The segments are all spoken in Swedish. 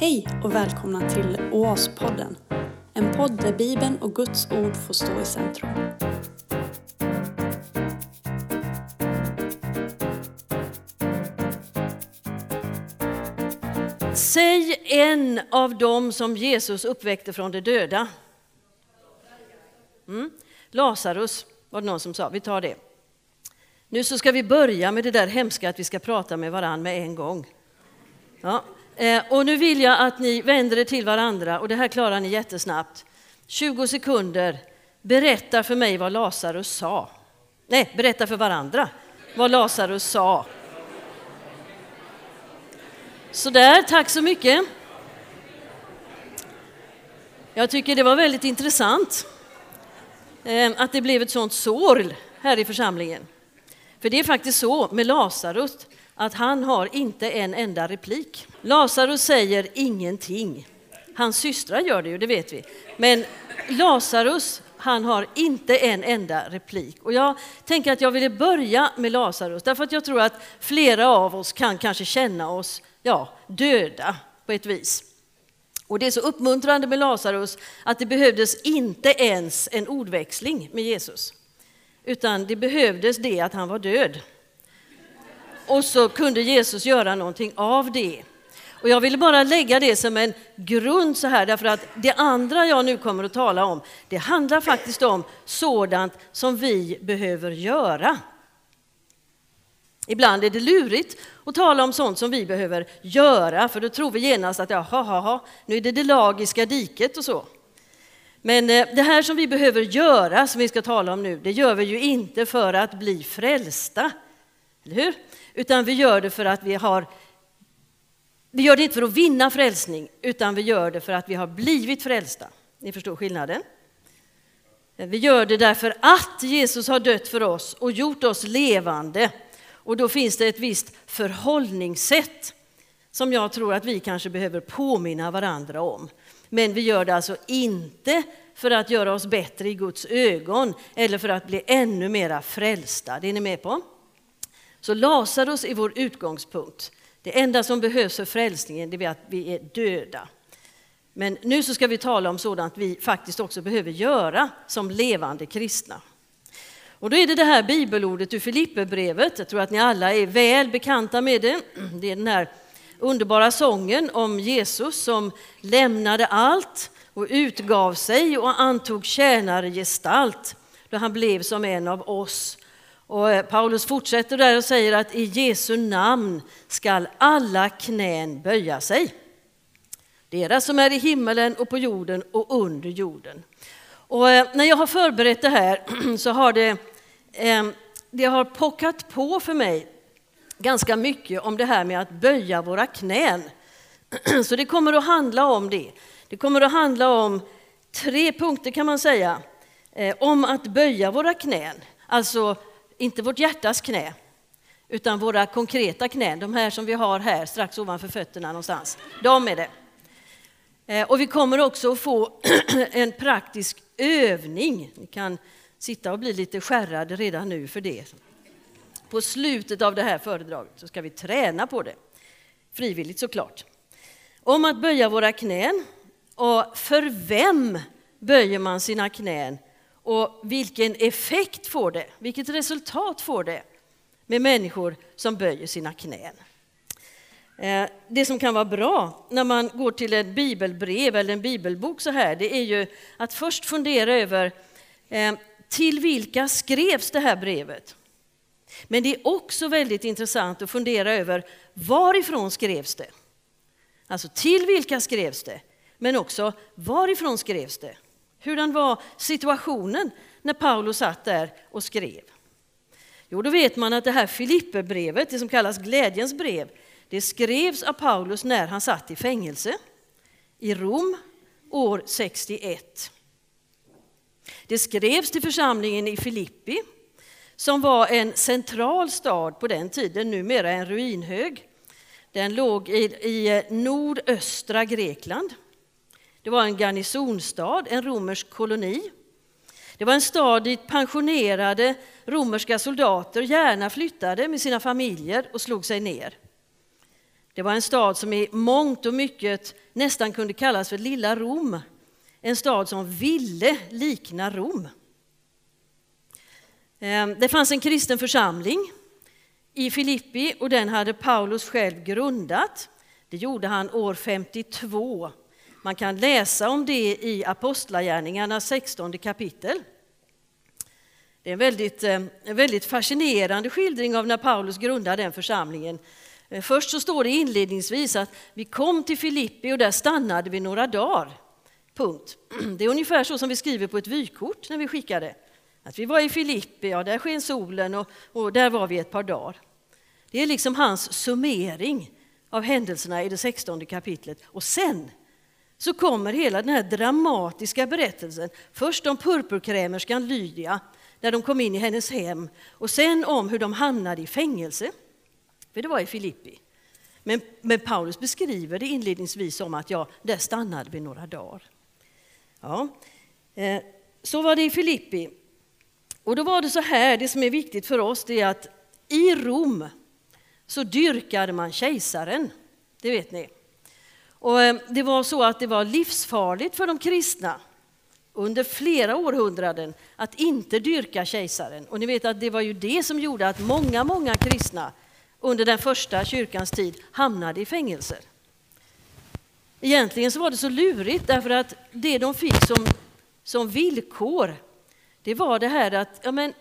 Hej och välkomna till Oaspodden. En podd där Bibeln och Guds ord får stå i centrum. Säg en av dem som Jesus uppväckte från de döda. Mm. Lazarus var det någon som sa. Vi tar det. Nu så ska vi börja med det där hemska att vi ska prata med varandra med en gång. Ja. Eh, och nu vill jag att ni vänder er till varandra och det här klarar ni jättesnabbt. 20 sekunder. Berätta för mig vad Lazarus sa. Nej, berätta för varandra vad Lazarus sa. Sådär, tack så mycket. Jag tycker det var väldigt intressant eh, att det blev ett sånt sorl här i församlingen. För det är faktiskt så med Lazarus att han har inte en enda replik. Lazarus säger ingenting. Hans systrar gör det ju, det vet vi. Men Lazarus, han har inte en enda replik. Och jag tänker att jag ville börja med Lazarus därför att jag tror att flera av oss kan kanske känna oss ja, döda på ett vis. Och det är så uppmuntrande med Lazarus att det behövdes inte ens en ordväxling med Jesus. Utan det behövdes det att han var död. Och så kunde Jesus göra någonting av det. Och jag ville bara lägga det som en grund så här därför att det andra jag nu kommer att tala om det handlar faktiskt om sådant som vi behöver göra. Ibland är det lurigt att tala om sånt som vi behöver göra för då tror vi genast att jaha, jaha, nu är det det lagiska diket och så. Men eh, det här som vi behöver göra, som vi ska tala om nu, det gör vi ju inte för att bli frälsta. Eller hur? Utan vi gör det för att vi har vi gör det inte för att vinna frälsning, utan vi gör det för att vi har blivit frälsta. Ni förstår skillnaden? Vi gör det därför att Jesus har dött för oss och gjort oss levande. Och då finns det ett visst förhållningssätt som jag tror att vi kanske behöver påminna varandra om. Men vi gör det alltså inte för att göra oss bättre i Guds ögon eller för att bli ännu mera frälsta. Det är ni med på? Så Lazarus är vår utgångspunkt. Det enda som behövs för frälsningen är att vi är döda. Men nu så ska vi tala om sådant vi faktiskt också behöver göra som levande kristna. Och då är det det här bibelordet ur Filipperbrevet. Jag tror att ni alla är väl bekanta med det. Det är den här underbara sången om Jesus som lämnade allt och utgav sig och antog tjänargestalt då han blev som en av oss och eh, Paulus fortsätter där och säger att i Jesu namn skall alla knän böja sig. Deras som är i himmelen och på jorden och under jorden. Och eh, när jag har förberett det här så har det, eh, det har pockat på för mig ganska mycket om det här med att böja våra knän. Så det kommer att handla om det. Det kommer att handla om tre punkter kan man säga. Om att böja våra knän, alltså inte vårt hjärtas knä, utan våra konkreta knän, de här som vi har här strax ovanför fötterna någonstans. De är det. Eh, och vi kommer också att få en praktisk övning. Ni kan sitta och bli lite skärrade redan nu för det. På slutet av det här föredraget så ska vi träna på det. Frivilligt såklart. Om att böja våra knän. Och för vem böjer man sina knän och vilken effekt får det? Vilket resultat får det med människor som böjer sina knän? Eh, det som kan vara bra när man går till ett bibelbrev eller en bibelbok så här, det är ju att först fundera över eh, till vilka skrevs det här brevet? Men det är också väldigt intressant att fundera över varifrån skrevs det? Alltså till vilka skrevs det? Men också varifrån skrevs det? Hurdan var situationen när Paulus satt där och skrev? Jo, då vet man att det här Filipperbrevet, det som kallas glädjens brev, det skrevs av Paulus när han satt i fängelse i Rom år 61. Det skrevs till församlingen i Filippi som var en central stad på den tiden, numera en ruinhög. Den låg i, i eh, nordöstra Grekland. Det var en garnisonstad, en romersk koloni. Det var en stad dit pensionerade romerska soldater gärna flyttade med sina familjer och slog sig ner. Det var en stad som i mångt och mycket nästan kunde kallas för Lilla Rom. En stad som ville likna Rom. Ehm, det fanns en kristen församling i Filippi och den hade Paulus själv grundat. Det gjorde han år 52. Man kan läsa om det i Apostlagärningarna 16 kapitel. Det är en väldigt, eh, en väldigt fascinerande skildring av när Paulus grundade den församlingen. Eh, först så står det inledningsvis att vi kom till Filippi och där stannade vi några dagar. Punkt. Det är ungefär så som vi skriver på ett vykort när vi skickar det. Att vi var i Filippi, ja där sken solen och, och där var vi ett par dagar. Det är liksom hans summering av händelserna i det 16 kapitlet. Och sen så kommer hela den här dramatiska berättelsen. Först om purpurkrämerskan Lydia, när de kom in i hennes hem, och sen om hur de hamnade i fängelse. För det var i Filippi. Men, men Paulus beskriver det inledningsvis som att ja, där stannade vi några dagar. Ja, eh, så var det i Filippi. Och då var det så här, det som är viktigt för oss det är att i Rom så dyrkade man kejsaren. Det vet ni. Och eh, det var så att det var livsfarligt för de kristna under flera århundraden att inte dyrka kejsaren. Och ni vet att det var ju det som gjorde att många, många kristna under den första kyrkans tid hamnade i fängelser. Egentligen så var det så lurigt därför att det de fick som, som villkor det var det här att, ja men,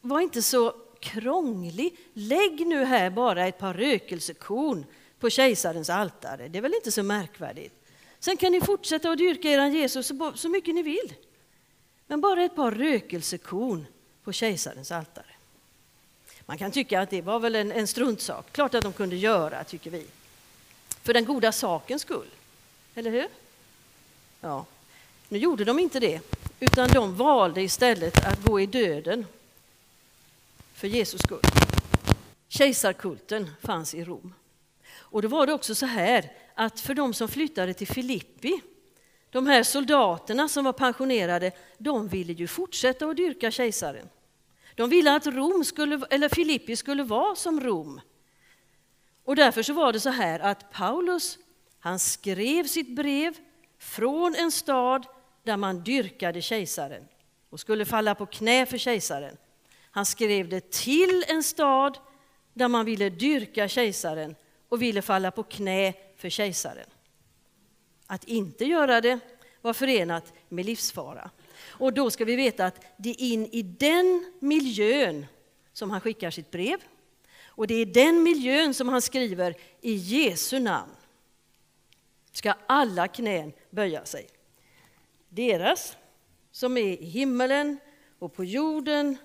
var inte så krånglig. Lägg nu här bara ett par rökelsekorn på kejsarens altare. Det är väl inte så märkvärdigt. Sen kan ni fortsätta att dyrka er Jesus så, mycket ni vill. Men bara ett par rökelsekorn på kejsarens altare. Man kan tycka att det var väl en, en struntsak. Klart att de kunde göra, tycker vi. För den goda sakens skull. Eller hur? Ja. Nu gjorde de inte det, utan de valde istället att gå i döden för Jesus skull. Kejsarkulten fanns i Rom. Och då var det också så här att för de som flyttade till Filippi, de här soldaterna som var pensionerade, de ville ju fortsätta att dyrka kejsaren. De ville att Rom skulle, eller Filippi skulle vara som Rom. Och därför så var det så här att Paulus, han skrev sitt brev från en stad där man dyrkade kejsaren och skulle falla på knä för kejsaren. Han skrev det till en stad där man ville dyrka kejsaren och ville falla på knä för kejsaren. Att inte göra det var förenat med livsfara. Och då ska vi veta att det är in i den miljön som han skickar sitt brev. Och det är den miljön som han skriver i Jesu namn. Ska alla knän böja sig. Deras som är i himmelen och på jorden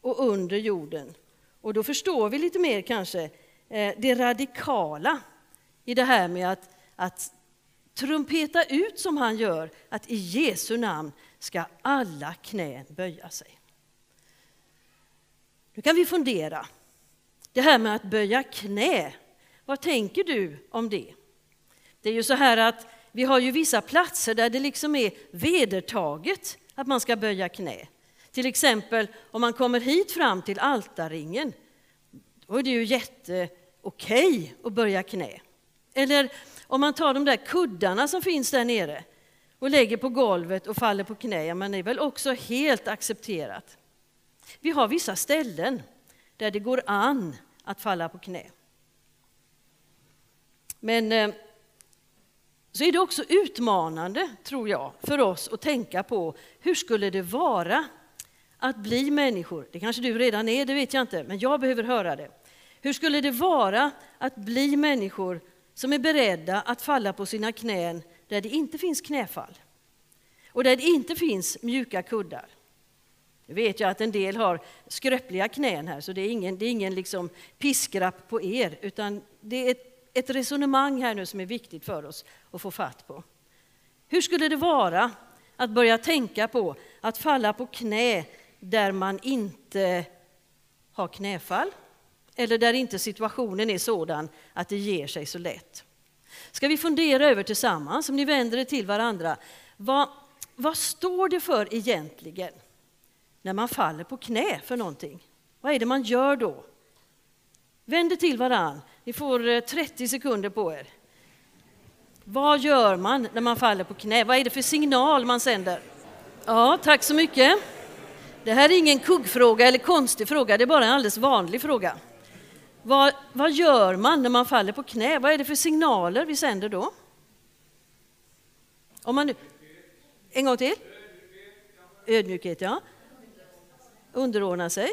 och under jorden. Och då förstår vi lite mer kanske Eh, det radikala i det här med att, att trumpeta ut som han gör, att i Jesu namn ska alla knän böja sig. Nu kan vi fundera. Det här med att böja knä, vad tänker du om det? Det är ju så här att vi har ju vissa platser där det liksom är vedertaget att man ska böja knä. Till exempel om man kommer hit fram till altarringen, då är det ju jätteokej att böja knä. Eller om man tar de där kuddarna som finns där nere och lägger på golvet och faller på knä, ja, men det är väl också helt accepterat. Vi har vissa ställen där det går an att falla på knä. Men eh, så är det också utmanande, tror jag, för oss att tänka på hur skulle det vara att bli människor? Det kanske du redan är, det vet jag inte, men jag behöver höra det. Hur skulle det vara att bli människor som är beredda att falla på sina knän där det inte finns knäfall och där det inte finns mjuka kuddar? Nu vet jag att en del har skröpliga knän här, så det är ingen, det är ingen liksom piskrapp på er, utan det är ett ett resonemang här nu som är viktigt för oss att få fatt på. Hur skulle det vara att börja tänka på att falla på knä där man inte har knäfall eller där inte situationen är sådan att det ger sig så lätt? Ska vi fundera över tillsammans, om ni vänder er till varandra, vad, vad står det för egentligen när man faller på knä för någonting? Vad är det man gör då? Vänd er till varann Ni får eh, 30 sekunder på er. Vad gör man när man faller på knä? Vad är det för signal man sänder? Ja, tack så mycket. Det här är ingen kuggfråga eller konstig fråga, det är bara en alldeles vanlig fråga. Vad, vad gör man när man faller på knä? Vad är det för signaler vi sänder då? Om man nu, en gång till. Ödmjukhet, ja. Underordna sig.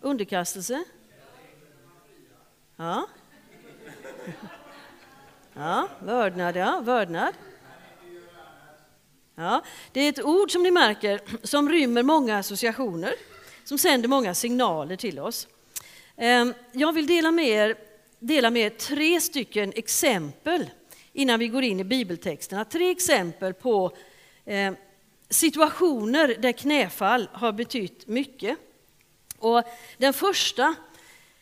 Underkastelse. Ja. Ja, vördnad, ja. Vördnad. Ja, det är ett ord som ni märker som rymmer många associationer, som sänder många signaler till oss. Ehm, jag vill dela med er, dela med er tre stycken exempel innan vi går in i bibeltexterna. Tre exempel på ehm, situationer där knäfall har betytt mycket. Och den första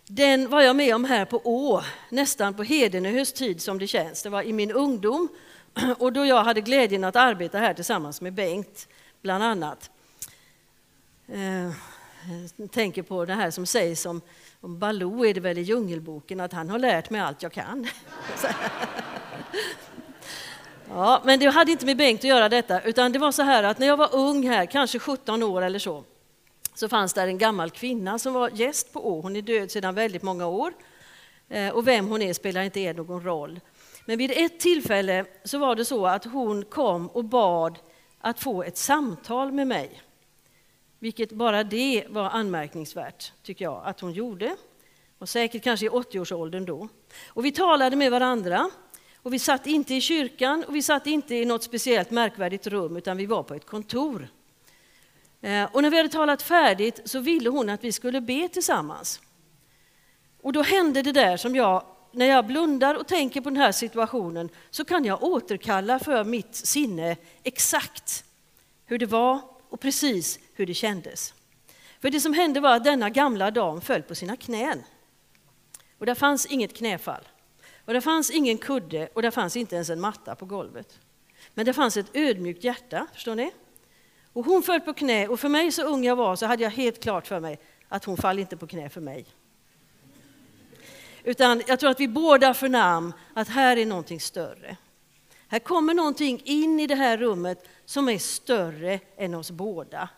den var jag med om här på Å, nästan på Hedenöhös tid som det känns. Det var i min ungdom och då jag hade glädjen att arbeta här tillsammans med Bengt, bland annat. Jag eh, tänker på det här som sägs om, om Baloo, är det väl i Djungelboken, att han har lärt mig allt jag kan. Ja, men det hade inte med Bengt att göra detta, utan det var så här att när jag var ung här, kanske 17 år eller så, så fanns där en gammal kvinna som var gäst på Å. Hon är död sedan väldigt många år. Eh, och vem hon är spelar inte er någon roll. Men vid ett tillfälle så var det så att hon kom och bad att få ett samtal med mig. Vilket bara det var anmärkningsvärt, tycker jag, att hon gjorde. Och säkert kanske i 80-årsåldern då. Och vi talade med varandra. Och vi satt inte i kyrkan och vi satt inte i något speciellt märkvärdigt rum, utan vi var på ett kontor. Eh, och när vi hade talat färdigt så ville hon att vi skulle be tillsammans. Och då hände det där som jag, när jag blundar och tänker på den här situationen, så kan jag återkalla för mitt sinne exakt hur det var och precis hur det kändes. För det som hände var att denna gamla dam föll på sina knän. Och där fanns inget knäfall. Och det fanns ingen kudde och det fanns inte ens en matta på golvet. Men det fanns ett ödmjukt hjärta, förstår ni? Och hon föll på knä och för mig så ung jag var så hade jag helt klart för mig att hon faller inte på knä för mig. Utan jag tror att vi båda förnam att här är någonting större. Här kommer någonting in i det här rummet som är större än oss båda.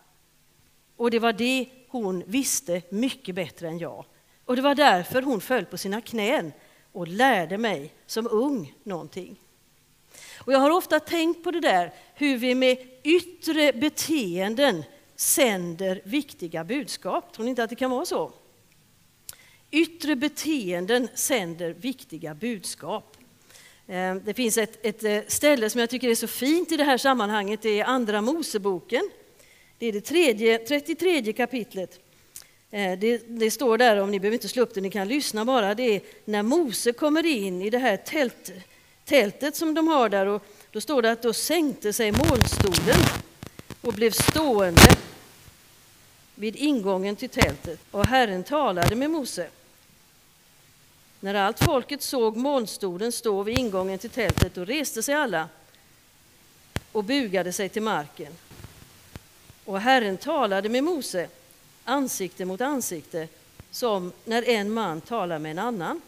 Och det var det hon visste mycket bättre än jag. Och det var därför hon föll på sina knän och lärde mig som ung någonting. Och jag har ofta tänkt på det där, hur vi med yttre beteenden sänder viktiga budskap. Tror ni inte att det kan vara så? Yttre beteenden sänder viktiga budskap. Eh, det finns ett, ett, eh, ställe som jag tycker är så fint i det här sammanhanget, det är Andra Moseboken. Det är det tredje, 33 kapitlet. Eh, det, det, står där, om ni behöver inte slå upp det, ni kan lyssna bara, det är när Mose kommer in i det här tält, tältet som de har där och då står det att då sänkte sig molnstolen och blev stående vid ingången till tältet och Herren talade med Mose. När allt folket såg molnstolen stå vid ingången till tältet då reste sig alla och bugade sig till marken. Och Herren talade med Mose ansikte mot ansikte som när en man talar med en annan.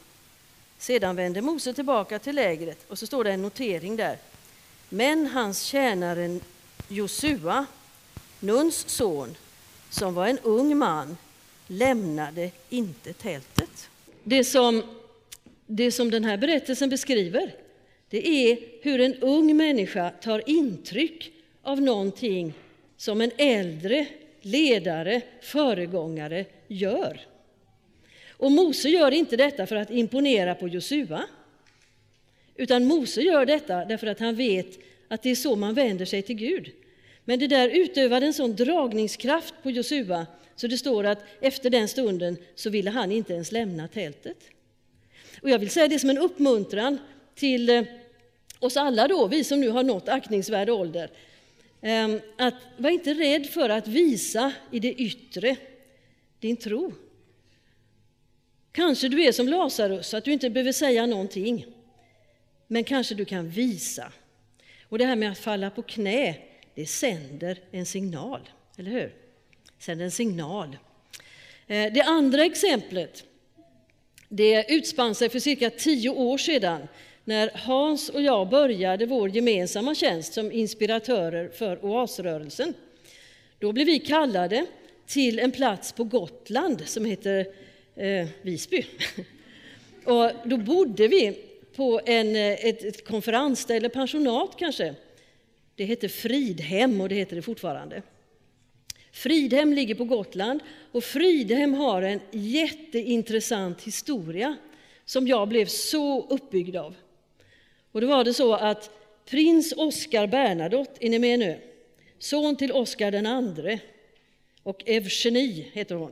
Sedan vände Mose tillbaka till lägret och så står det en notering där. Men hans tjänare Josua, Nuns son, som var en ung man, lämnade inte tältet. Det som, det som den här berättelsen beskriver, det är hur en ung människa tar intryck av någonting som en äldre ledare, föregångare gör. Och Mose gör inte detta för att imponera på Josua. Utan Mose gör detta därför att han vet att det är så man vänder sig till Gud. Men det där utövade en sån dragningskraft på Josua så det står att efter den stunden så ville han inte ens lämna tältet. Och jag vill säga det som en uppmuntran till eh, oss alla då, vi som nu har nått aktningsvärd ålder. Ehm, att var inte rädd för att visa i det yttre din tro. Kanske du är som Lazarus, att du inte behöver säga någonting. Men kanske du kan visa. Och det här med att falla på knä, det sänder en signal, eller hur? Sänder en signal. Eh, det andra exemplet det utspann sig för cirka tio år sedan när Hans och jag började vår gemensamma tjänst som inspiratörer för oasrörelsen. Då blev vi kallade till en plats på Gotland som heter eh, Visby. Och då bodde vi på en, eh, ett, ett konferensställe, pensionat kanske. Det hette Fridhem och det heter det fortfarande. Fridhem ligger på Gotland och Fridhem har en jätteintressant historia som jag blev så uppbyggd av. Och då var det så att prins Oscar Bernadotte, är ni med nu? Son till Oscar den andre och Eugenie, heter hon.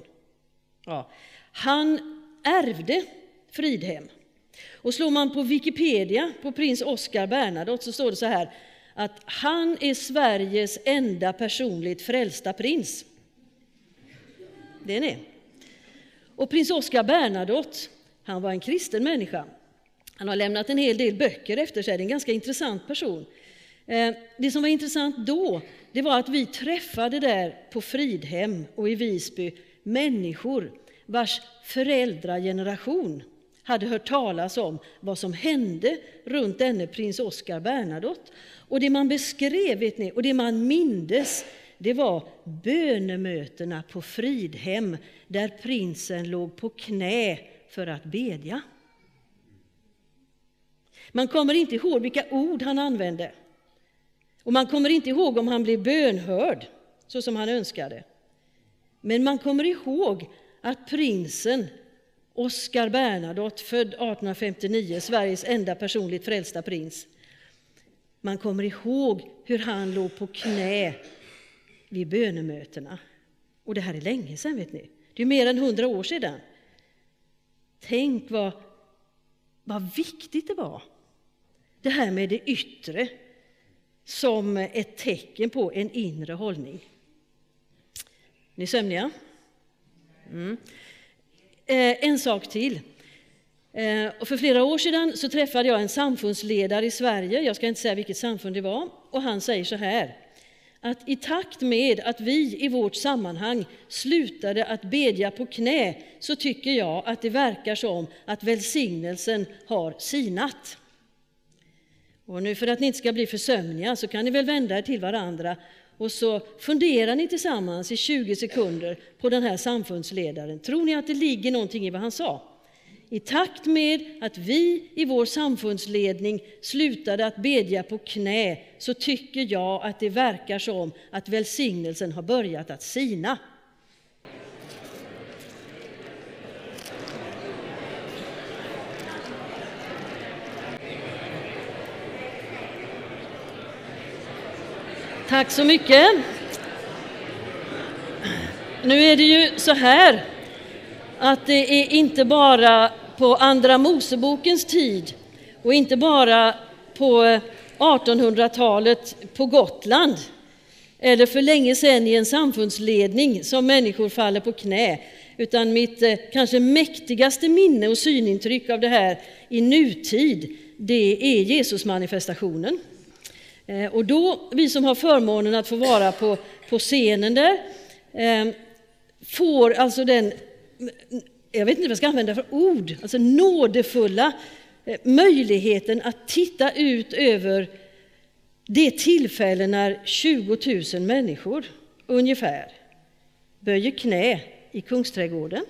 Ja. Han ärvde Fridhem. Och slår man på Wikipedia på prins Oscar Bernadotte så står det så här att han är Sveriges enda personligt frälsta prins. Det är ni. Och prins Oscar Bernadotte, han var en kristen människa. Han har lämnat en hel del böcker efter sig, det är en ganska intressant person. Eh, det som var intressant då, det var att vi träffade där på Fridhem och i Visby människor vars föräldrageneration hade hört talas om vad som hände runt denne prins Oscar Bernadotte. Och det man beskrev, vet ni, och det man mindes, det var bönemötena på Fridhem där prinsen låg på knä för att bedja. Man kommer inte ihåg vilka ord han använde. Och man kommer inte ihåg om han blev bönhörd så som han önskade. Men man kommer ihåg att prinsen Oscar Bernadotte, född 1859, Sveriges enda personligt frälsta prins. Man kommer ihåg hur han låg på knä vid bönemötena. Och det här är länge sedan, vet ni. Det är mer än hundra år sedan. Tänk vad, vad viktigt det var. Det här med det yttre som ett tecken på en inre hållning. Ni sömniga? Mm. Eh, en sak till. Eh, och för flera år sedan så träffade jag en samfundsledare i Sverige, jag ska inte säga vilket samfund det var, och han säger så här att i takt med att vi i vårt sammanhang slutade att bedja på knä så tycker jag att det verkar som att välsignelsen har sinat. Och nu för att ni inte ska bli försömniga så kan ni väl vända er till varandra och så funderar ni tillsammans i 20 sekunder på den här samfundsledaren. Tror ni att det ligger någonting i vad han sa? I takt med att vi i vår samfundsledning slutade att bedja på knä så tycker jag att det verkar som att välsignelsen har börjat att sina. Tack så mycket. Nu är det ju så här att det är inte bara på Andra Mosebokens tid och inte bara på 1800-talet på Gotland eller för länge sedan i en samfundsledning som människor faller på knä utan mitt eh, kanske mäktigaste minne och synintryck av det här i nutid det är Jesusmanifestationen. manifestationen Eh, och då, vi som har förmånen att få vara på, på scenen där, eh, får alltså den, eh, jag vet inte vad jag ska använda för ord, alltså nådefulla möjligheten att titta ut över det tillfälle när 20 000 människor ungefär böjer knä i Kungsträdgården.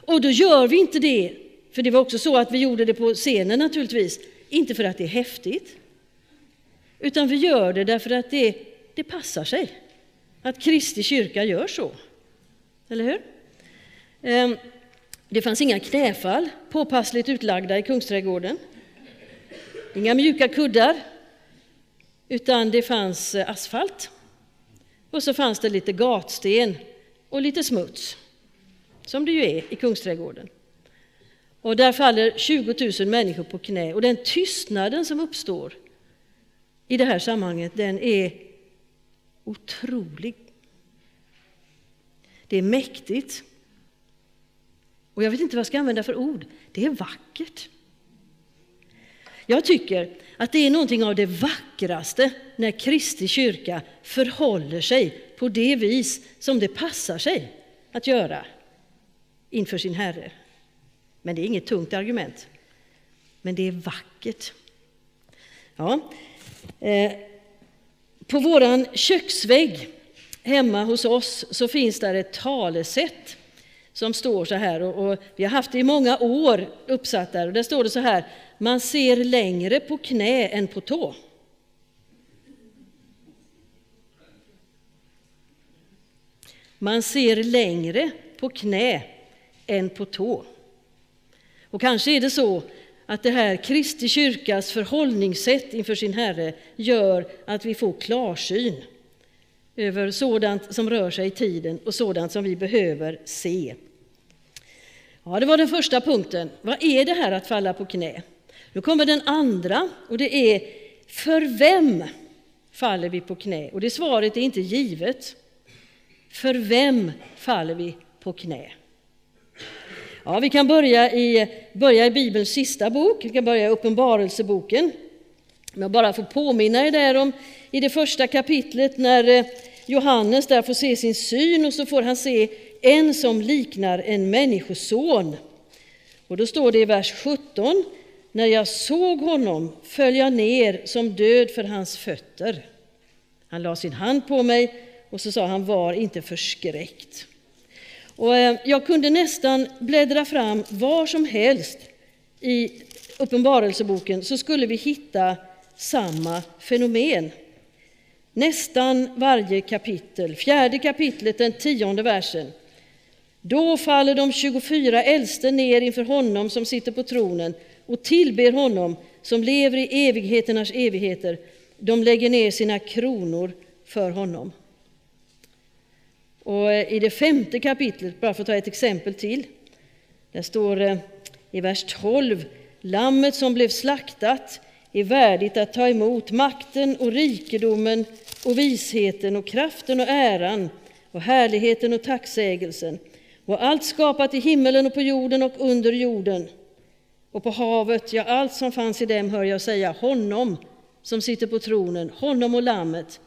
Och då gör vi inte det, för det var också så att vi gjorde det på scenen naturligtvis, inte för att det är häftigt, utan vi gör det därför att det, det passar sig. Att Kristi kyrka gör så. Eller hur? Ehm, det fanns inga knäfall påpassligt utlagda i Kungsträdgården. Inga mjuka kuddar, utan det fanns eh, asfalt. Och så fanns det lite gatsten och lite smuts, som det ju är i Kungsträdgården. Och där faller 20 000 människor på knä och den tystnaden som uppstår i det här sammanhanget, den är otrolig. Det är mäktigt. Och jag vet inte vad jag ska använda för ord. Det är vackert. Jag tycker att det är någonting av det vackraste när Kristi kyrka förhåller sig på det vis som det passar sig att göra. inför sin Herre. Men det är inget tungt argument. Men det är vackert. Ja. Eh, på våran köksvägg hemma hos oss så finns där ett talesätt som står så här, och, vi har haft det i många år uppsatt där, och där står det så här, man ser längre på knä än på tå. Man ser längre på knä än på tå. Och kanske är det så att det här Kristi kyrkas förhållningssätt inför sin Herre gör att vi får klarsyn över sådant som rör sig i tiden och sådant som vi behöver se. Ja, det var den första punkten. Vad är det här att falla på knä? Nu kommer den andra och det är för vem faller vi på knä? Och det svaret är inte givet. För vem faller vi på knä? Ja, vi kan börja i, börja i Bibelns sista bok, vi kan börja i Uppenbarelseboken. Men jag bara får påminna er där om i det första kapitlet när eh, Johannes där får se sin syn och så får han se en som liknar en människoson. Och då står det i vers 17. När jag såg honom föll jag ner som död för hans fötter. Han la sin hand på mig och så sa han var inte förskräckt. Och eh, jag kunde nästan bläddra fram var som helst i Uppenbarelseboken så skulle vi hitta samma fenomen. Nästan varje kapitel, fjärde kapitlet, den tionde versen. Då faller de 24 äldste ner inför honom som sitter på tronen och tillber honom som lever i evigheternas evigheter. De lägger ner sina kronor för honom. Och eh, i det femte kapitlet, bara för att ta ett exempel till, där står det i vers 12 Lammet som blev slaktat är värdigt att ta emot makten och rikedomen och visheten och kraften och äran och härligheten och tacksägelsen och allt skapat i himmelen och på jorden och under jorden. Och på havet, ja, allt som fanns i dem hör jag säga, honom som sitter på tronen, honom och lammet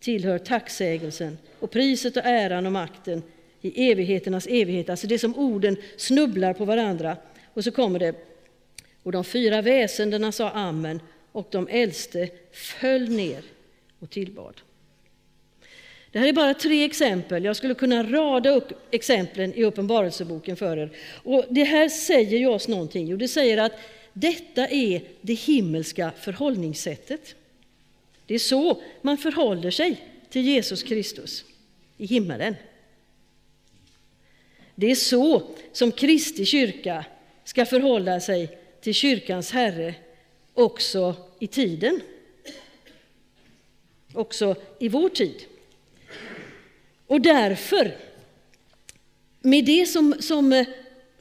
tillhör tacksägelsen och priset och äran och makten i evigheternas evighet. Alltså det som orden snubblar på varandra. Och så kommer det, och de fyra väsendena sa amen och de äldste föll ner och tillbad. Det här är bara tre exempel. Jag skulle kunna rada upp exemplen i Uppenbarelseboken för er. Och det här säger ju oss någonting. Jo, det säger att detta är det himmelska förhållningssättet. Det är så man förhåller sig till Jesus Kristus i himmelen. Det är så som Kristi kyrka ska förhålla sig till kyrkans Herre också i tiden. Också i vår tid. Och därför, med det, som, som,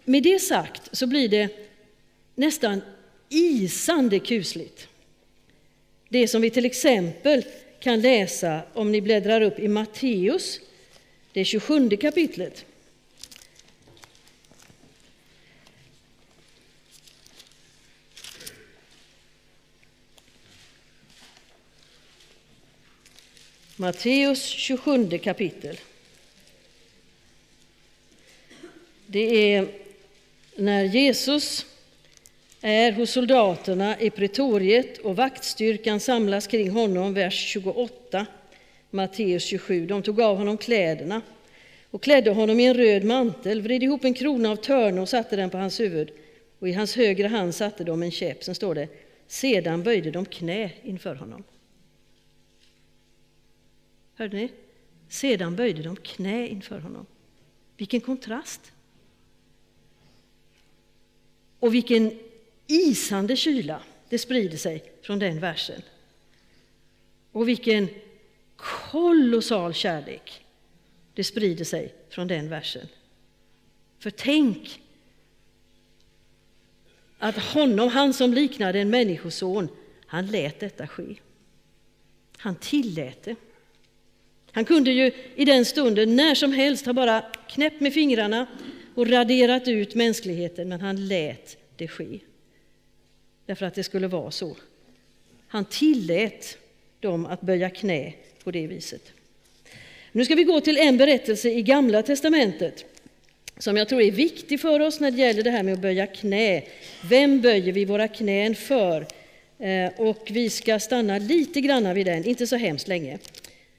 med det sagt, så blir det nästan isande kusligt. Det som vi till exempel kan läsa om ni bläddrar upp i Matteus, det 27 kapitlet. Matteus 27 kapitel. Det är när Jesus är hos soldaterna i pretoriet och vaktstyrkan samlas kring honom, vers 28, Matteus 27. De tog av honom kläderna och klädde honom i en röd mantel, vred ihop en krona av törne och satte den på hans huvud. Och i hans högra hand satte de en käpp. Sen står det, sedan böjde de knä inför honom. Hörde ni? Sedan böjde de knä inför honom. Vilken kontrast! Och vilken isande kyla det sprider sig från den versen. Och vilken kolossal kärlek det sprider sig från den versen. För tänk att honom, han som liknade en människoson, han lät detta ske. Han tillät det. Han kunde ju i den stunden när som helst ha bara knäppt med fingrarna och raderat ut mänskligheten, men han lät det ske. Därför att det skulle vara så. Han tillät dem att böja knä på det viset. Nu ska vi gå till en berättelse i Gamla testamentet. som jag tror är viktig för oss när det gäller det här med att böja knä. Vem böjer vi våra knän för? Eh, och vi ska stanna lite grann vid den, inte så hemskt länge.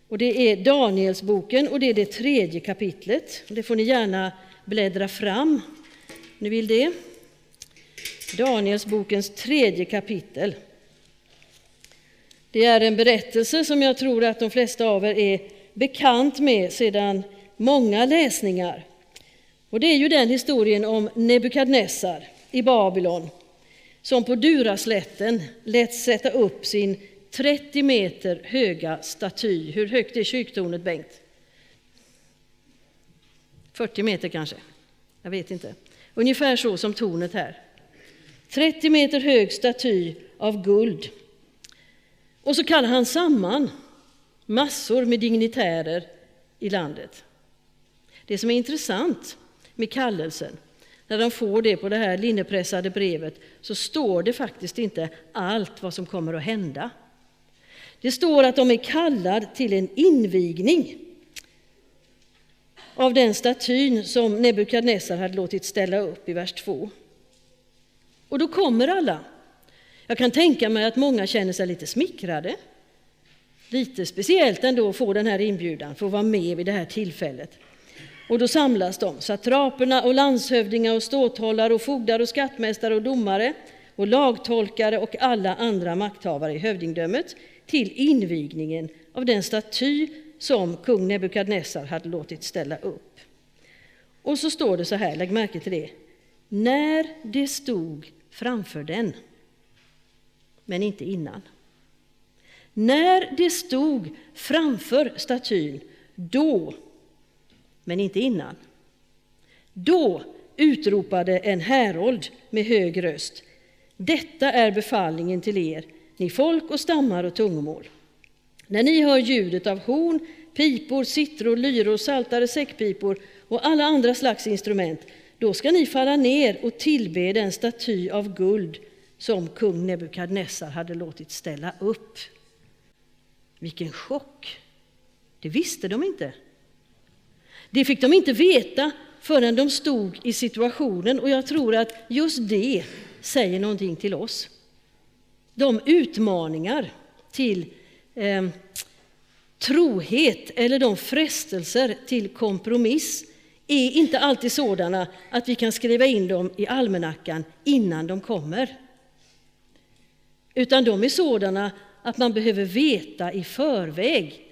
Och det är Danielsboken och det är det tredje kapitlet. Det får ni gärna bläddra fram. om Ni vill det? Danielsbokens tredje kapitel. Det är en berättelse som jag tror att de flesta av er är bekant med sedan många läsningar. Och det är ju den historien om Nebukadnessar i Babylon som på Duraslätten lät sätta upp sin 30 meter höga staty. Hur högt är kyrktornet, Bengt? 40 meter kanske? Jag vet inte. Ungefär så som tornet här. 30 meter hög staty av guld. Och så kallar han samman massor med dignitärer i landet. Det som är intressant med kallelsen, när de får det på det här linnepressade brevet, så står det faktiskt inte allt vad som kommer att hända. Det står att de är kallade till en invigning av den statyn som Nebukadnessar hade låtit ställa upp i vers 2. Och då kommer alla. Jag kan tänka mig att många känner sig lite smickrade. Lite speciellt ändå att få den här inbjudan, få vara med vid det här tillfället. Och då samlas de, satraperna och landshövdingar och ståthållare och fogdar och skattmästare och domare och lagtolkare och alla andra makthavare i hövdingdömet till invigningen av den staty som kung Nebukadnessar hade låtit ställa upp. Och så står det så här, lägg märke till det. När det stod framför den, men inte innan. När det stod framför statyn, då, men inte innan. Då utropade en härold med hög röst. Detta är befallningen till er, ni folk och stammar och tungomål. När ni hör ljudet av horn, pipor, sittror, lyror, saltare, säckpipor och alla andra slags instrument, då ska ni falla ner och tillbe den staty av guld som kung Nebukadnessar hade låtit ställa upp. Vilken chock! Det visste de inte. Det fick de inte veta förrän de stod i situationen och jag tror att just det säger någonting till oss. De utmaningar till eh, trohet eller de frestelser till kompromiss är inte alltid sådana att vi kan skriva in dem i almanackan innan de kommer. Utan de är sådana att man behöver veta i förväg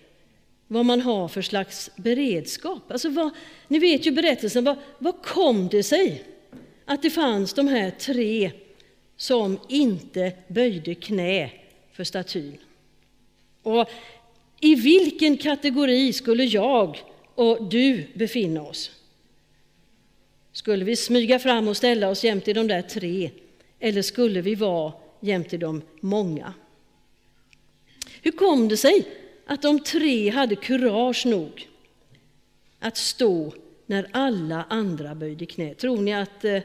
vad man har för slags beredskap. Alltså vad, ni vet ju berättelsen, vad, vad kom det sig att det fanns de här tre som inte böjde knä för statyn? Och i vilken kategori skulle jag och du befinna oss? Skulle vi smyga fram och ställa oss jämte de där tre eller skulle vi vara jämte de många? Hur kom det sig att de tre hade kurage nog att stå när alla andra böjde knä? Tror ni att eh,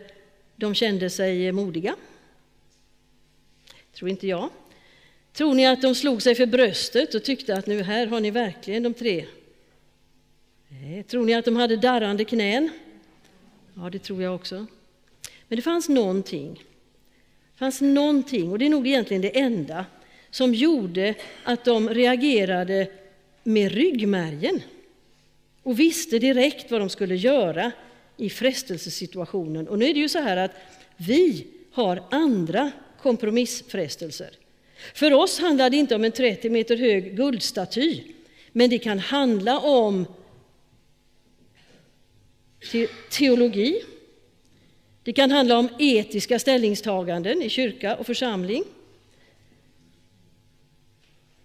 de kände sig modiga? Tror inte jag. Tror ni att de slog sig för bröstet och tyckte att nu här har ni verkligen de tre? Nej. Tror ni att de hade darrande knän? Ja, det tror jag också. Men det fanns någonting. Det fanns någonting, och det är nog egentligen det enda, som gjorde att de reagerade med ryggmärgen och visste direkt vad de skulle göra i frestelsesituationen. Och nu är det ju så här att vi har andra kompromissfrestelser. För oss handlar det inte om en 30 meter hög guldstaty, men det kan handla om teologi. Det kan handla om etiska ställningstaganden i kyrka och församling.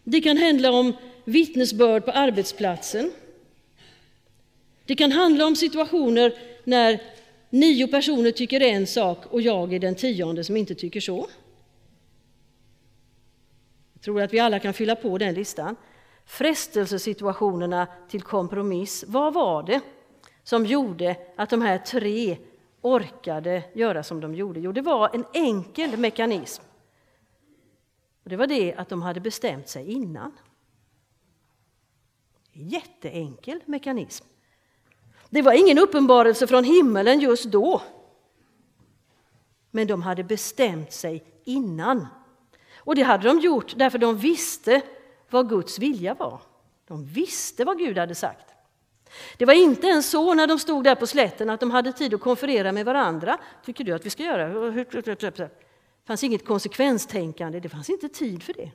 Det kan handla om vittnesbörd på arbetsplatsen. Det kan handla om situationer när nio personer tycker en sak och jag är den tionde som inte tycker så. Jag tror att vi alla kan fylla på den listan. Frestelsesituationerna till kompromiss, vad var det som gjorde att de här tre orkade göra som de gjorde? Jo, det var en enkel mekanism. Och det var det att de hade bestämt sig innan. Jätteenkel mekanism. Det var ingen uppenbarelse från himmelen just då. Men de hade bestämt sig innan. Och det hade de gjort därför de visste vad Guds vilja var. De visste vad Gud hade sagt. Det var inte ens så när de stod där på slätten att de hade tid att konferera med varandra. Tycker du att vi ska göra? Det fanns inget konsekvenstänkande, det fanns inte tid för det.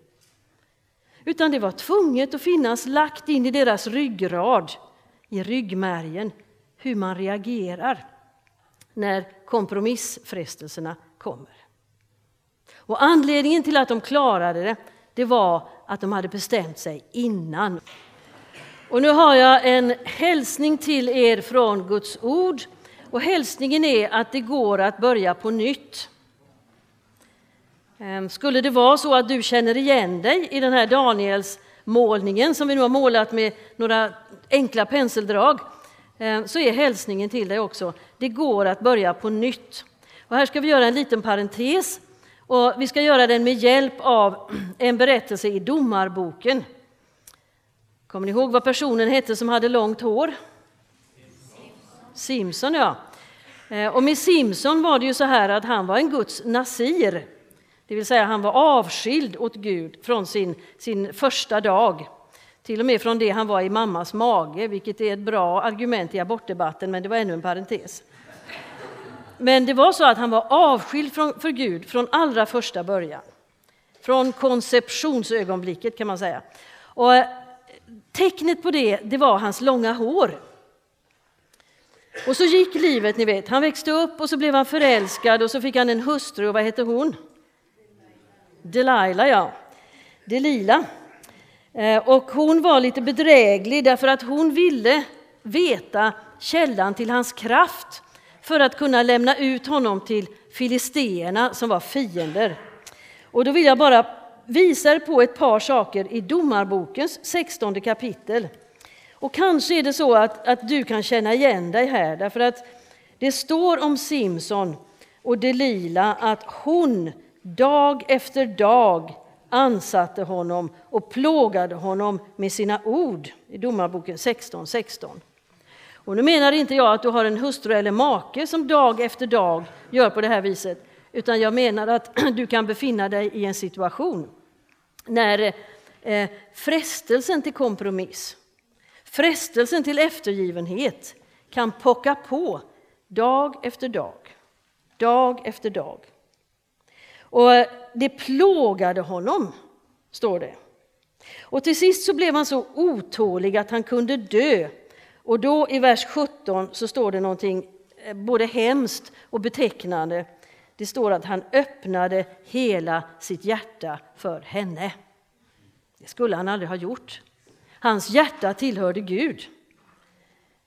Utan det var tvunget att finnas lagt in i deras ryggrad, i ryggmärgen, hur man reagerar när kompromissfrestelserna kommer. Och anledningen till att de klarade det, det var att de hade bestämt sig innan. Och nu har jag en hälsning till er från Guds ord. Och hälsningen är att det går att börja på nytt. Ehm, skulle det vara så att du känner igen dig i den här Daniels målningen som vi nu har målat med några enkla penseldrag ehm, så är hälsningen till dig också. Det går att börja på nytt. Och här ska vi göra en liten parentes och vi ska göra den med hjälp av en berättelse i Domarboken. Kommer ni ihåg vad personen hette som hade långt hår? Simson, ja. Eh, och med Simson var det ju så här att han var en Guds nasir. Det vill säga han var avskild åt Gud från sin, sin första dag. Till och med från det han var i mammas mage, vilket är ett bra argument i abortdebatten, men det var ännu en parentes. Men det var så att han var avskild från, för Gud från allra första början. Från konceptionsögonblicket kan man säga. Och eh, tecknet på det, det var hans långa hår. Och så gick livet, ni vet. Han växte upp och så blev han förälskad och så fick han en hustru. Och vad hette hon? Delilah, ja. Delila. Eh, och hon var lite bedräglig därför att hon ville veta källan till hans kraft för att kunna lämna ut honom till filisteerna som var fiender. Och då vill jag bara visar på ett par saker i Domarbokens 16 kapitel. Och kanske är det så att, att du kan känna igen dig här, därför att det står om Simson och Delila att hon dag efter dag ansatte honom och plågade honom med sina ord i Domarboken 16.16. 16. Och nu menar inte jag att du har en hustru eller make som dag efter dag gör på det här viset, utan jag menar att du kan befinna dig i en situation när eh, frestelsen till kompromiss, frestelsen till eftergivenhet kan pocka på dag efter dag, dag efter dag. Och eh, det plågade honom, står det. Och till sist så blev han så otålig att han kunde dö och då i vers 17 så står det någonting eh, både hemskt och betecknande. Det står att han öppnade hela sitt hjärta för henne. Det skulle han aldrig ha gjort. Hans hjärta tillhörde Gud.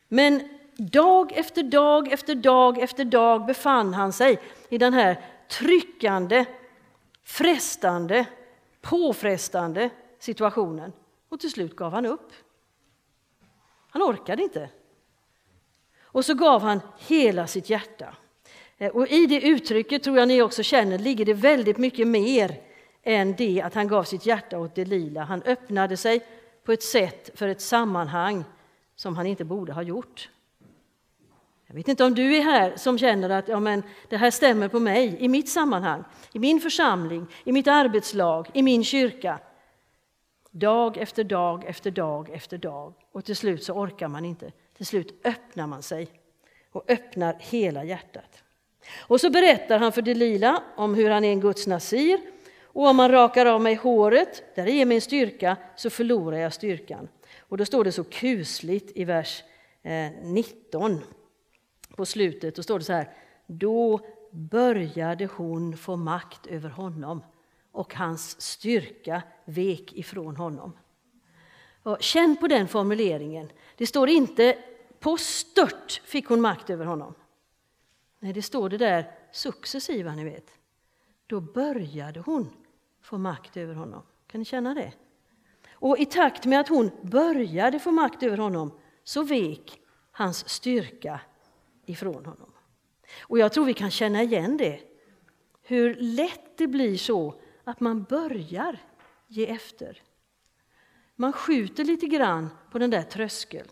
Men dag efter dag efter dag efter dag befann han sig i den här tryckande, frestande, påfrestande situationen. Och till slut gav han upp. Han orkade inte. Och så gav han hela sitt hjärta. Eh, och I det uttrycket tror jag ni också känner ligger det väldigt mycket mer än det att han gav sitt hjärta åt det lila. Han öppnade sig på ett sätt för ett sammanhang som han inte borde ha gjort. Jag vet inte om du är här som känner att ja, men det här stämmer på mig, i mitt sammanhang, i min församling, i mitt arbetslag, i min kyrka. Dag efter dag efter dag efter dag. Och till slut så orkar man inte. Till slut öppnar man sig och öppnar hela hjärtat. Och så berättar han för Delila om hur han är en Guds nasir. Och om man rakar av mig håret, där är min styrka, så förlorar jag styrkan. Och då står det så kusligt i vers eh, 19 på slutet. Då står det så här. Då började hon få makt över honom och hans styrka vek ifrån honom. Och känn på den formuleringen. Det står inte på stört fick hon makt över honom. Nej, det står det där successiva, ni vet. Då började hon få makt över honom. Kan ni känna det? Och i takt med att hon började få makt över honom så vek hans styrka ifrån honom. Och jag tror vi kan känna igen det. Hur lätt det blir så att man börjar ge efter. Man skjuter lite grann på den där tröskeln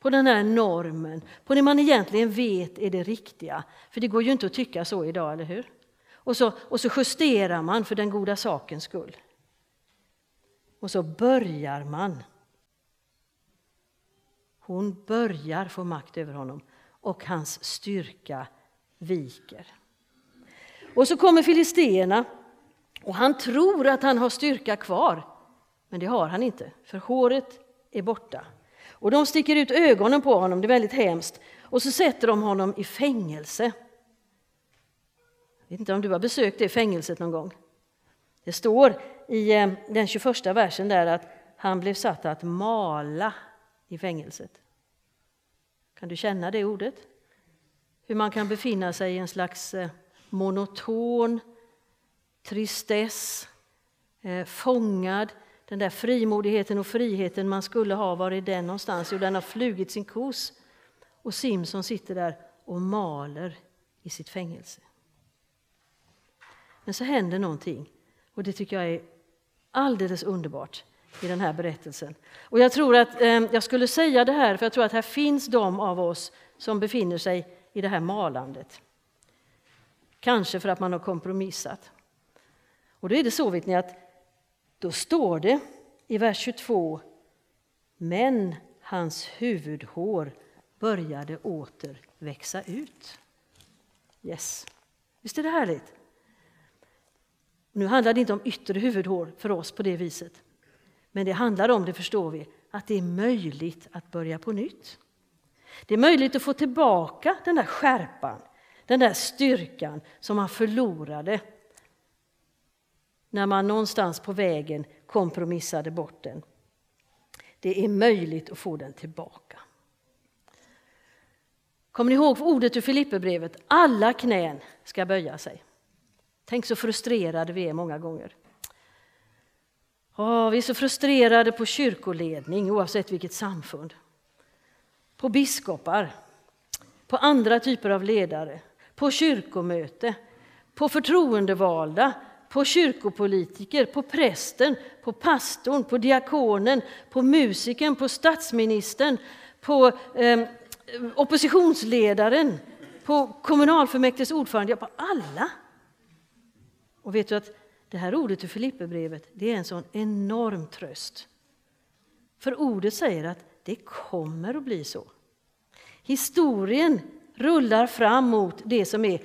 på den här normen, på det man egentligen vet är det riktiga. För det går ju inte att tycka så idag, eller hur? Och så, och så justerar man för den goda sakens skull. Och så börjar man. Hon börjar få makt över honom och hans styrka viker. Och så kommer filisterna och han tror att han har styrka kvar. Men det har han inte, för håret är borta. Och de sticker ut ögonen på honom, det är väldigt hemskt. Och så sätter de honom i fängelse. Jag vet inte om du har besökt det fängelset någon gång? Det står i eh, den 21 versen där att han blev satt att mala i fängelset. Kan du känna det ordet? Hur man kan befinna sig i en slags eh, monoton tristess, eh, fångad. Den där frimodigheten och friheten man skulle ha, var är den någonstans? Jo, den har flugit sin kos. Och Simson sitter där och maler i sitt fängelse. Men så händer någonting och det tycker jag är alldeles underbart i den här berättelsen. Och jag tror att eh, jag skulle säga det här, för jag tror att här finns de av oss som befinner sig i det här malandet. Kanske för att man har kompromissat. Och då är det så, vet ni, att då står det i vers 22 Men hans huvudhår började åter växa ut. Yes. Visst är det härligt? Nu handlar det inte om yttre huvudhår för oss på det viset. Men det handlar om, det förstår vi, att det är möjligt att börja på nytt. Det är möjligt att få tillbaka den där skärpan, den där styrkan som man förlorade när man någonstans på vägen kompromissade bort den. Det är möjligt att få den tillbaka. Kommer ni ihåg ordet ur Filipperbrevet? Alla knän ska böja sig. Tänk så frustrerade vi är många gånger. Oh, vi är så frustrerade på kyrkoledning, oavsett vilket samfund. På biskopar, på andra typer av ledare, på kyrkomöte, på förtroendevalda, på kyrkopolitiker, på prästen, på pastorn, på diakonen, på musikern, på statsministern, på eh, oppositionsledaren, på kommunalfullmäktiges ordförande, ja, på alla. Och vet du att det här ordet i Filipperbrevet, det är en sån enorm tröst. För ordet säger att det kommer att bli så. Historien rullar fram mot det som är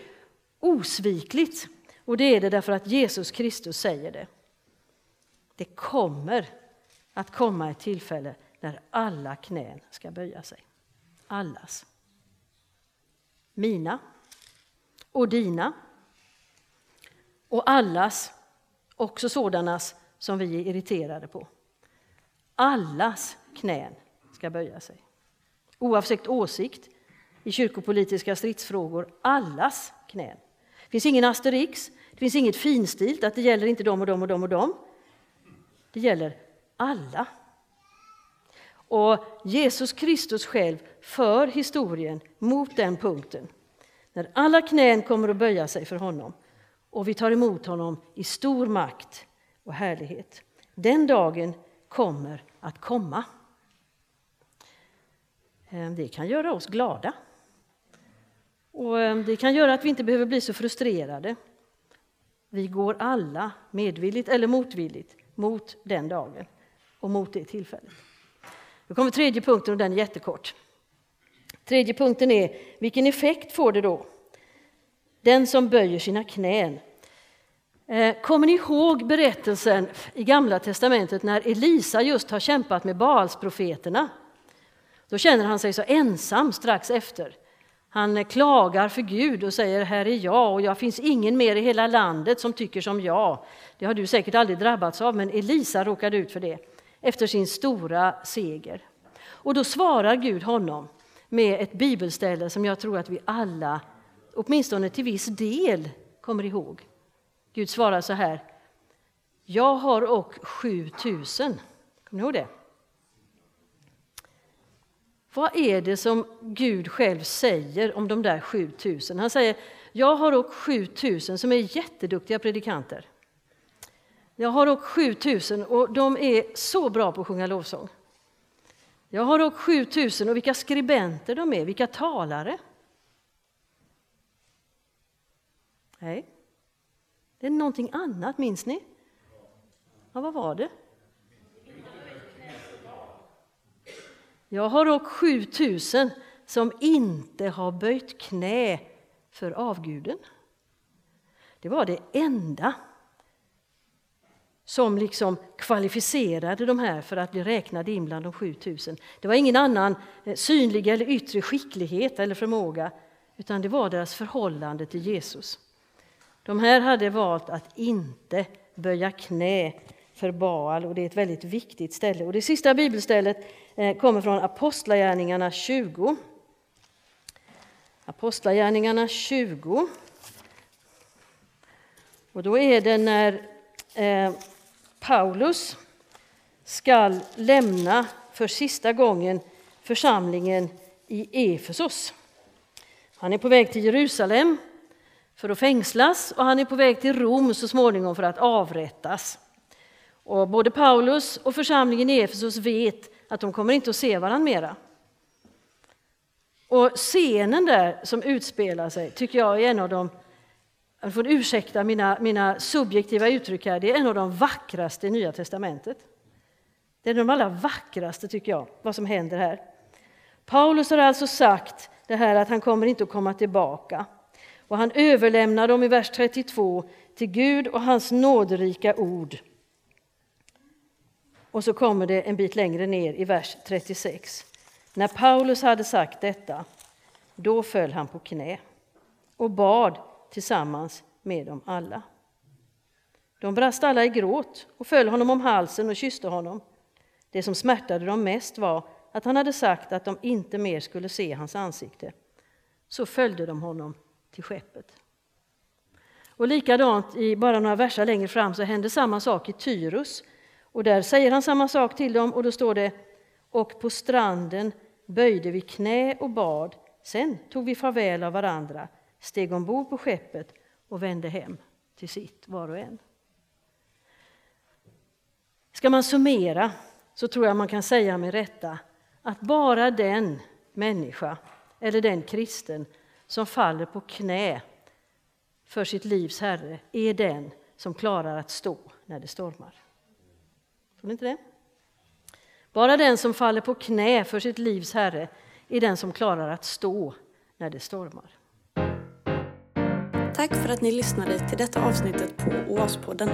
osvikligt. Och det är det därför att Jesus Kristus säger det. Det kommer att komma ett tillfälle när alla knän ska böja sig. Allas. Mina och dina och allas, också sådanas som vi är irriterade på. Allas knän ska böja sig. Oavsett åsikt i kyrkopolitiska stridsfrågor, allas knän. Det finns ingen asterix, det finns inget finstilt, att det gäller inte dem och dem och dem och dem. Det gäller alla. Och Jesus Kristus själv för historien mot den punkten. När alla knän kommer att böja sig för honom och vi tar emot honom i stor makt och härlighet. Den dagen kommer att komma. Ehm, det kan göra oss glada. Och eh, det kan göra att vi inte behöver bli så frustrerade. Vi går alla, medvilligt eller motvilligt, mot den dagen och mot det tillfället. Då kommer tredje punkten och den är jättekort. Tredje punkten är, vilken effekt får det då? Den som böjer sina knän. Eh, kommer ni ihåg berättelsen i Gamla testamentet när Elisa just har kämpat med Baalsprofeterna? Då känner han sig så ensam strax efter. Han klagar för Gud och säger här är jag och jag finns ingen mer i hela landet som tycker som jag. Det har du säkert aldrig drabbats av, men Elisa råkade ut för det efter sin stora seger. Och då svarar Gud honom med ett bibelställe som jag tror att vi alla, åtminstone till viss del, kommer ihåg. Gud svarar så här. Jag har och 7000. Kommer ni ihåg det? Vad är det som Gud själv säger om de där 7000? Han säger, jag har och 7000 som är jätteduktiga predikanter. Jag har och 7000 och de är så bra på att sjunga lovsång. Jag har dock 7000 och vilka skribenter de är, vilka talare. Nej, det är någonting annat, minns ni? Ja, vad var det? Jag har dock 7000 som inte har böjt knä för avguden. Det var det enda som liksom kvalificerade de här för att bli räknade in bland de 7000. Det var ingen annan eh, synlig eller yttre skicklighet eller förmåga utan det var deras förhållande till Jesus. De här hade valt att inte böja knä för Baal och det är ett väldigt viktigt ställe. Och det sista bibelstället eh, kommer från Apostlagärningarna 20. Apostlagärningarna 20. Och då är det när eh, Paulus skall lämna för sista gången församlingen i Efesos. Han är på väg till Jerusalem för att fängslas och han är på väg till Rom så småningom för att avrättas. Och både Paulus och församlingen i Efesos vet att de kommer inte att se varandra mera. Och scenen där som utspelar sig tycker jag är en av de, jag får ursäkta mina, mina subjektiva uttryck här, det är en av de vackraste i Nya Testamentet. Det är de allra vackraste tycker jag, vad som händer här. Paulus har alltså sagt det här att han kommer inte att komma tillbaka. Och han överlämnar dem i vers 32 till Gud och hans nåderika ord. Och så kommer det en bit längre ner i vers 36. När Paulus hade sagt detta, då föll han på knä och bad tillsammans med dem alla. De brast alla i gråt och föll honom om halsen och kysste honom. Det som smärtade dem mest var att han hade sagt att de inte mer skulle se hans ansikte. Så följde de honom till skeppet. Och likadant, i bara några verser längre fram, så hände samma sak i Tyrus. Och där säger han samma sak till dem, och då står det och på stranden böjde vi knä och bad. Sen tog vi farväl av varandra, steg ombord på skeppet och vände hem till sitt var och en. Ska man summera så tror jag man kan säga med rätta att bara den människa eller den kristen som faller på knä för sitt livs Herre är den som klarar att stå när det stormar. Tror ni inte det? Bara den som faller på knä för sitt livs Herre är den som klarar att stå när det stormar. Tack för att ni lyssnade till detta avsnittet på Oaspodden.